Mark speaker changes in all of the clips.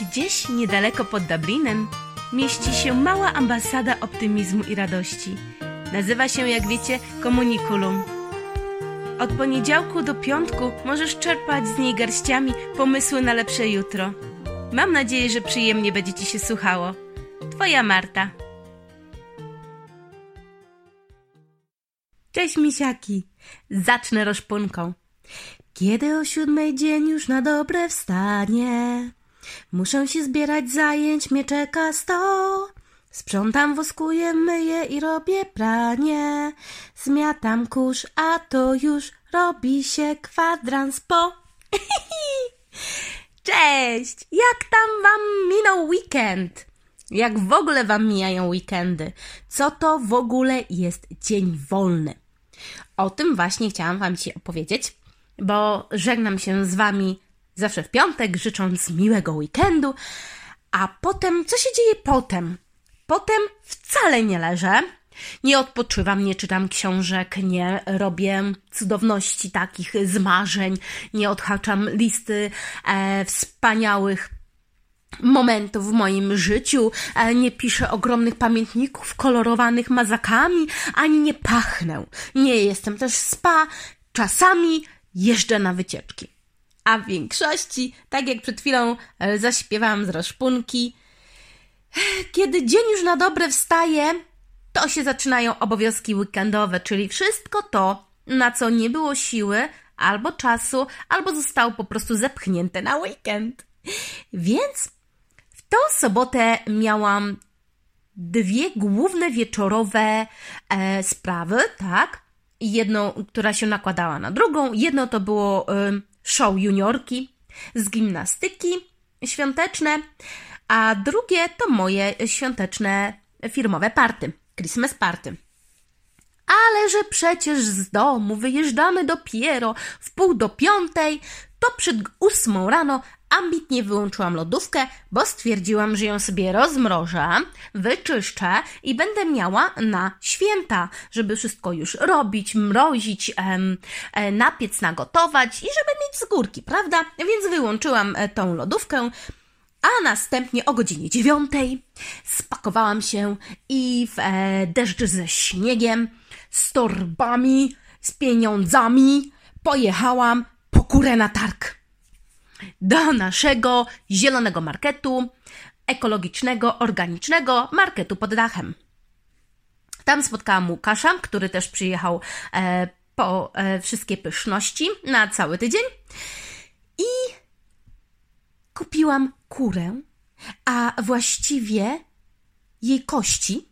Speaker 1: Gdzieś niedaleko pod Dublinem mieści się mała ambasada optymizmu i radości. Nazywa się, jak wiecie, Komunikulum. Od poniedziałku do piątku możesz czerpać z niej garściami pomysły na lepsze jutro. Mam nadzieję, że przyjemnie będzie Ci się słuchało. Twoja Marta. Cześć misiaki. Zacznę rozpunką. Kiedy o siódmej dzień już na dobre wstanie, muszę się zbierać zajęć, mnie czeka sto. Sprzątam, woskuję, myję i robię pranie. Zmiatam kurz, a to już robi się kwadrans po. Cześć! Jak tam wam minął weekend? Jak w ogóle wam mijają weekendy? Co to w ogóle jest dzień wolny? O tym właśnie chciałam wam dzisiaj opowiedzieć, bo żegnam się z wami zawsze w piątek, życząc miłego weekendu, a potem, co się dzieje potem? Potem wcale nie leżę, nie odpoczywam, nie czytam książek, nie robię cudowności takich z marzeń, nie odhaczam listy e, wspaniałych momentów w moim życiu, e, nie piszę ogromnych pamiętników kolorowanych mazakami, ani nie pachnę. Nie jestem też spa, czasami jeżdżę na wycieczki. A w większości, tak jak przed chwilą e, zaśpiewałam z rozpunki, kiedy dzień już na dobre wstaje, to się zaczynają obowiązki weekendowe, czyli wszystko to, na co nie było siły, albo czasu, albo zostało po prostu zepchnięte na weekend. Więc w tą sobotę miałam dwie główne wieczorowe e, sprawy, tak? Jedną, która się nakładała na drugą. Jedno to było e, show juniorki z gimnastyki świąteczne, a drugie to moje świąteczne firmowe party, Christmas party. Ale że przecież z domu wyjeżdżamy dopiero w pół do piątej, to przed ósmą rano ambitnie wyłączyłam lodówkę, bo stwierdziłam, że ją sobie rozmrożę, wyczyszczę i będę miała na święta, żeby wszystko już robić, mrozić, em, e, napiec, nagotować i żeby mieć z górki, prawda? Więc wyłączyłam e, tą lodówkę, a następnie o godzinie dziewiątej spakowałam się i w e, deszcz ze śniegiem, z torbami, z pieniądzami pojechałam po kurę na targ. Do naszego zielonego marketu, ekologicznego, organicznego marketu pod dachem. Tam spotkałam Łukasza, który też przyjechał e, po e, wszystkie pyszności na cały tydzień. I kupiłam kurę, a właściwie jej kości,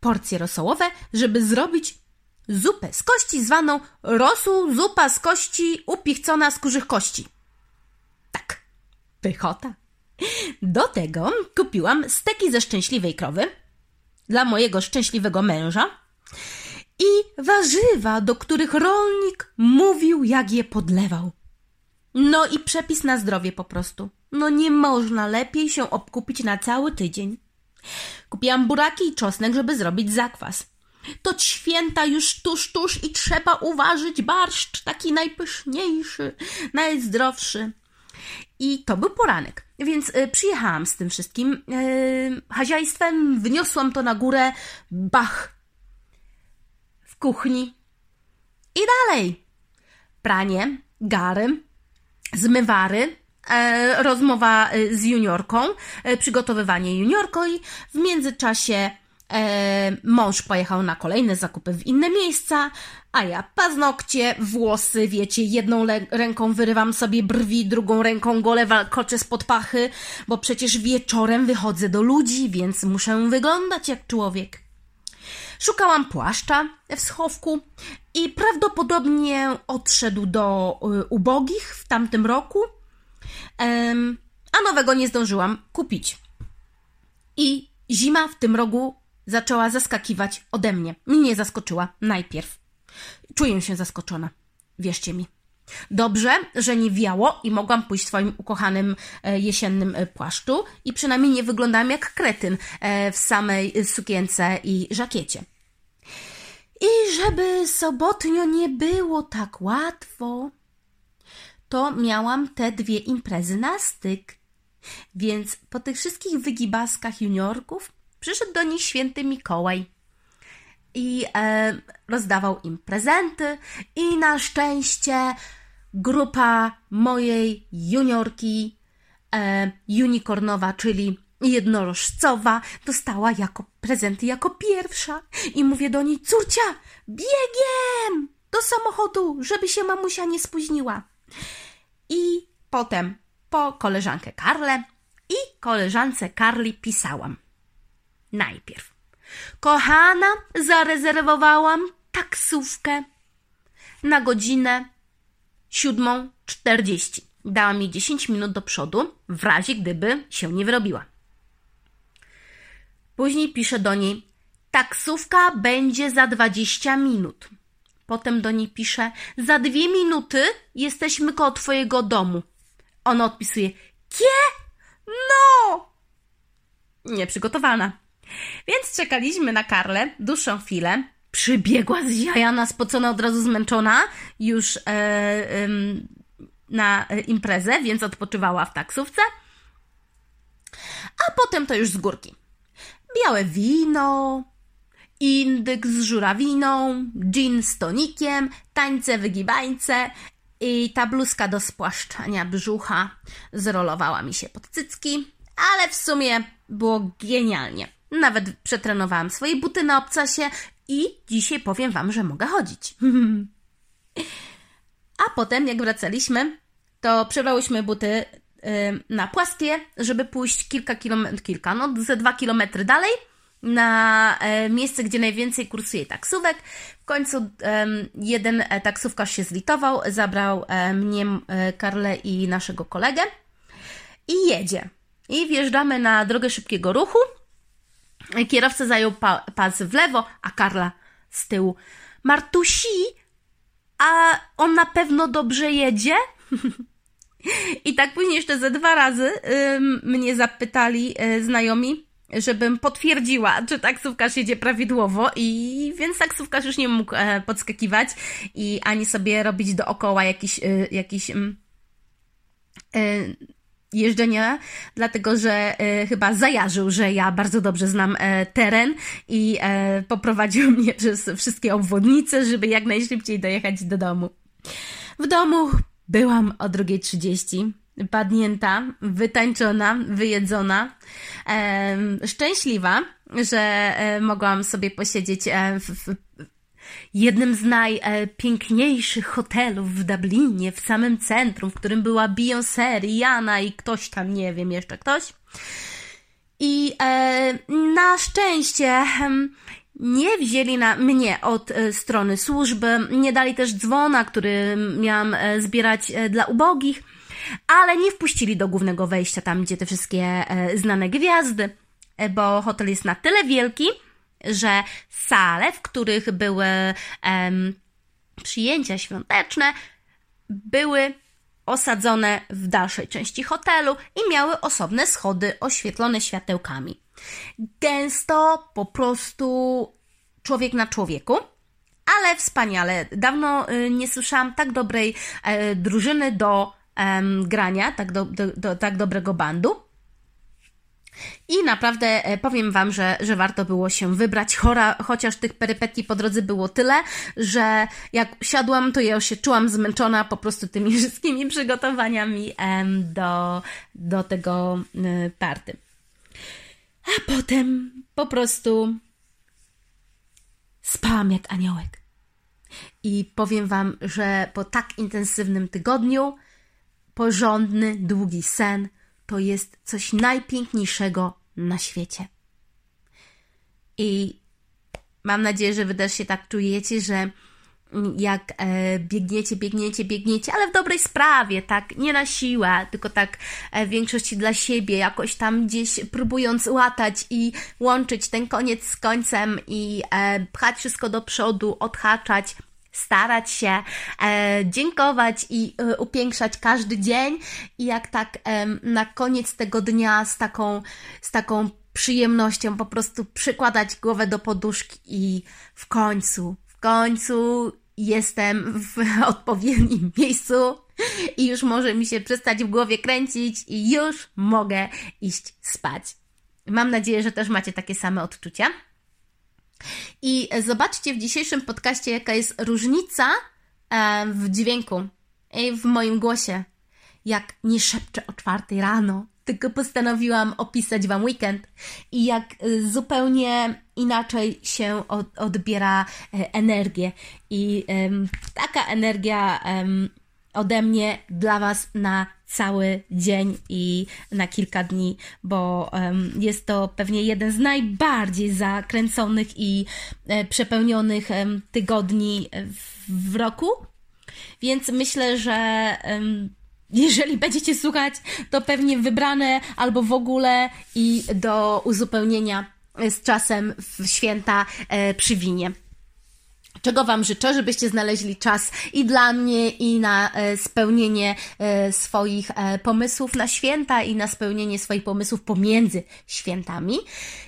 Speaker 1: porcje rosołowe, żeby zrobić zupę z kości zwaną rosół zupa z kości upichcona z kurzych kości. Tak, pychota. Do tego kupiłam steki ze szczęśliwej krowy dla mojego szczęśliwego męża i warzywa, do których rolnik mówił, jak je podlewał. No i przepis na zdrowie po prostu. No nie można lepiej się obkupić na cały tydzień. Kupiłam buraki i czosnek, żeby zrobić zakwas. To święta już tuż, tuż i trzeba uważać barszcz, taki najpyszniejszy, najzdrowszy. I to był poranek, więc y, przyjechałam z tym wszystkim y, haziajstwem, wniosłam to na górę, bach, w kuchni i dalej. Pranie, gary, zmywary, e, rozmowa e, z juniorką, e, przygotowywanie juniorko i w międzyczasie e, mąż pojechał na kolejne zakupy w inne miejsca, a ja paznokcie, włosy, wiecie, jedną ręką wyrywam sobie brwi, drugą ręką gole walkoczę spod pachy, bo przecież wieczorem wychodzę do ludzi, więc muszę wyglądać jak człowiek. Szukałam płaszcza w schowku i prawdopodobnie odszedł do y, ubogich w tamtym roku, a nowego nie zdążyłam kupić. I zima w tym rogu zaczęła zaskakiwać ode mnie. Mnie zaskoczyła najpierw. Czuję się zaskoczona. Wierzcie mi. Dobrze, że nie wiało i mogłam pójść w swoim ukochanym e, jesiennym e, płaszczu i przynajmniej nie wyglądałam jak kretyn e, w samej sukience i żakiecie. I żeby sobotnio nie było tak łatwo, to miałam te dwie imprezy na styk. Więc po tych wszystkich wygibaskach juniorków przyszedł do nich święty Mikołaj i e, rozdawał im prezenty i na szczęście grupa mojej juniorki e, unicornowa, czyli jednorożcowa, dostała jako prezenty jako pierwsza. I mówię do niej, córcia, biegiem do samochodu, żeby się mamusia nie spóźniła. I potem po koleżankę Karlę i koleżance Karli pisałam. Najpierw. Kochana, zarezerwowałam taksówkę na godzinę siódmą czterdzieści. Dała mi 10 minut do przodu, w razie gdyby się nie wyrobiła. Później piszę do niej, taksówka będzie za 20 minut. Potem do niej piszę, za dwie minuty jesteśmy koło twojego domu. Ona odpisuje, kie? No! Nieprzygotowana. Więc czekaliśmy na Karlę dłuższą chwilę. Przybiegła zjajana, spocona, od razu zmęczona już e, e, na imprezę, więc odpoczywała w taksówce. A potem to już z górki. Białe wino, indyk z żurawiną, gin z tonikiem, tańce, wygibańce i ta bluzka do spłaszczania brzucha zrolowała mi się pod cycki, ale w sumie było genialnie. Nawet przetrenowałam swoje buty na obcasie i dzisiaj powiem Wam, że mogę chodzić. A potem, jak wracaliśmy, to przebrałyśmy buty na płaskie, żeby pójść kilka kilometrów, kilka, no ze dwa kilometry dalej na e, miejsce, gdzie najwięcej kursuje taksówek. W końcu jeden e, taksówkarz się zlitował, zabrał e, mnie, Karlę i naszego kolegę i jedzie. I wjeżdżamy na drogę szybkiego ruchu. Kierowca zajął pa pas w lewo, a Karla z tyłu. Martusi, a on na pewno dobrze jedzie? I tak później jeszcze ze dwa razy mnie zapytali y, znajomi, żebym potwierdziła, czy taksówkarz jedzie prawidłowo i więc taksówkarz już nie mógł e, podskakiwać i ani sobie robić dookoła jakiś, y, jakiś y, jeżdżenia, dlatego że e, chyba zajarzył, że ja bardzo dobrze znam e, teren i e, poprowadził mnie przez wszystkie obwodnice, żeby jak najszybciej dojechać do domu. W domu byłam o 2.30 padnięta, wytańczona, wyjedzona, szczęśliwa, że mogłam sobie posiedzieć w, w jednym z najpiękniejszych hotelów w Dublinie, w samym centrum, w którym była Beyoncé, Rihanna i ktoś tam, nie wiem, jeszcze ktoś. I e, na szczęście nie wzięli na mnie od e, strony służby, nie dali też dzwona, który miałam e, zbierać e, dla ubogich, ale nie wpuścili do głównego wejścia, tam gdzie te wszystkie znane gwiazdy, bo hotel jest na tyle wielki, że sale, w których były um, przyjęcia świąteczne, były osadzone w dalszej części hotelu i miały osobne schody oświetlone światełkami. Gęsto, po prostu człowiek na człowieku, ale wspaniale. Dawno y, nie słyszałam tak dobrej e, drużyny do grania, tak, do, do, do, tak dobrego bandu. I naprawdę e, powiem Wam, że, że warto było się wybrać, chora, chociaż tych perypetii po drodze było tyle, że jak siadłam, to ja się czułam zmęczona po prostu tymi wszystkimi przygotowaniami do, do tego y, party. A potem po prostu spałam jak aniołek. I powiem Wam, że po tak intensywnym tygodniu porządny, długi sen – to jest coś najpiękniejszego na świecie. I mam nadzieję, że wy też się tak czujecie, że jak e, biegniecie, biegniecie, biegniecie, ale w dobrej sprawie, tak, nie na siłę, tylko tak e, w większości dla siebie, jakoś tam gdzieś próbując łatać i łączyć ten koniec z końcem i e, pchać wszystko do przodu, odhaczać, starać się, e, dziękować i e, upiększać każdy dzień i jak tak e, na koniec tego dnia z taką, z taką przyjemnością po prostu przykładać głowę do poduszki i w końcu, w końcu jestem w odpowiednim miejscu i już może mi się przestać w głowie kręcić i już mogę iść spać. Mam nadzieję, że też macie takie same odczucia. I zobaczcie w dzisiejszym podcaście, jaka jest różnica e, w dźwięku i w moim głosie. Jak nie szepczę o czwartej rano, tylko postanowiłam opisać Wam weekend i jak e, zupełnie inaczej się odbiera e, energię. I taka energia ode mnie dla Was na cały dzień i na kilka dni, bo jest to pewnie jeden z najbardziej zakręconych i e, przepełnionych tygodni w, roku. Więc myślę, że jeżeli będziecie słuchać, to pewnie wybrane albo w ogóle i do uzupełnienia z czasem w święta e, przy winie czego Wam życzę, żebyście znaleźli czas i dla mnie, i na e, spełnienie e, swoich e, pomysłów na święta, i na spełnienie swoich pomysłów pomiędzy świętami.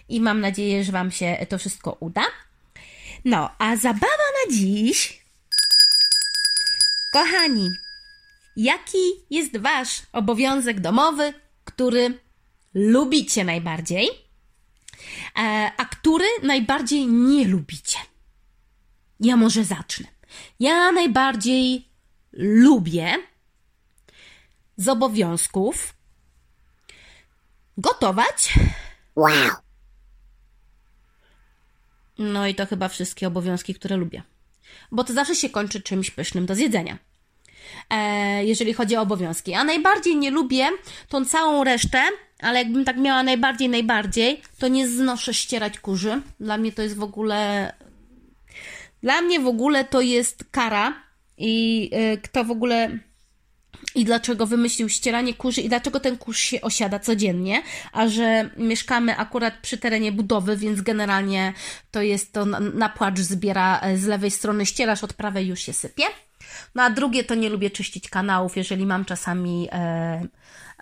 Speaker 1: I mam nadzieję, że Wam się to wszystko uda. No, a zabawa na dziś. Kochani, jaki jest Wasz obowiązek domowy, który lubicie najbardziej, a który najbardziej nie lubicie? Ja może zacznę. Ja najbardziej lubię z obowiązków gotować. Wow. No i to chyba wszystkie obowiązki, które lubię. Bo to zawsze się kończy czymś pysznym do zjedzenia. E, jeżeli chodzi o obowiązki. A najbardziej nie lubię tą całą resztę, ale jakbym tak miała najbardziej, najbardziej, to nie znoszę ścierać kurzy. Dla mnie to jest w ogóle dla mnie w ogóle to jest kara i y, kto w ogóle i dlaczego wymyślił ścieranie kurzy i dlaczego ten kurz się osiada codziennie, a że mieszkamy akurat przy terenie budowy, więc generalnie to jest to na płacz zbiera e, z lewej strony ścierasz, od prawej już się sypie. No a drugie to nie lubię czyścić kanałów, jeżeli mam czasami e,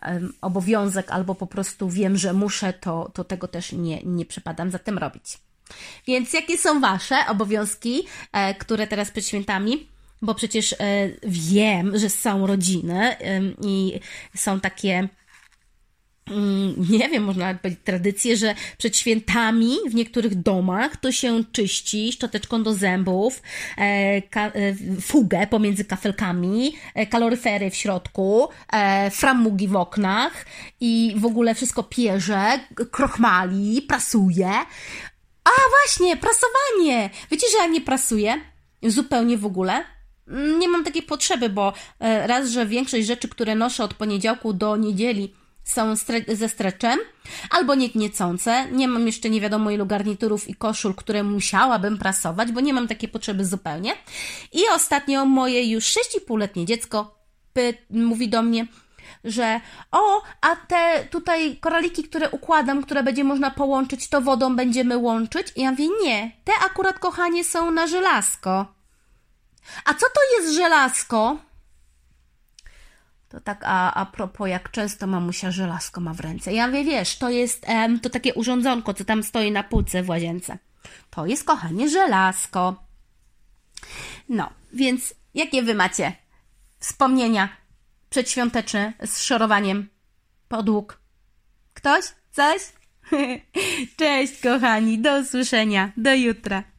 Speaker 1: e, obowiązek albo po prostu wiem, że muszę, to, to tego też nie, nie przepadam za tym robić. Więc jakie są Wasze obowiązki, e, które teraz przed świętami? Bo przecież e, wiem, że są rodziny i są takie mm, nie wiem, można powiedzieć tradycje, że przed świętami w niektórych domach to się czyści szczoteczką do zębów, e, fugę pomiędzy kafelkami, kaloryfery w środku, framugi w oknach i w ogóle wszystko pierze, krochmali, prasuje. A właśnie, prasowanie! Wiecie, że ja nie prasuję? Zupełnie w ogóle. Nie mam takiej potrzeby, bo e, raz, że większość rzeczy, które noszę od poniedziałku do niedzieli są stre ze streczem, albo nie niecące. Nie mam jeszcze nie wiadomo ilu garniturów i koszul, które musiałabym prasować, bo nie mam takiej potrzeby zupełnie. I ostatnio moje już 6,5-letnie dziecko mówi do mnie, że o, a te tutaj koraliki, które układam, które będzie można połączyć, to wodą będziemy łączyć? I ja mówię, nie, te akurat, kochanie, są na żelazko. A co to jest żelazko? To tak a, a propos, jak często mamusia żelazko ma w ręce. Ja mówię, wiesz, to jest em, to takie urządzonko, co tam stoi na półce w łazience. To jest, kochanie, żelazko. No, więc jakie wy macie wspomnienia przedświąteczny z szorowaniem podłóg. Ktoś? Coś? Cześć, kochani, do usłyszenia, do jutra.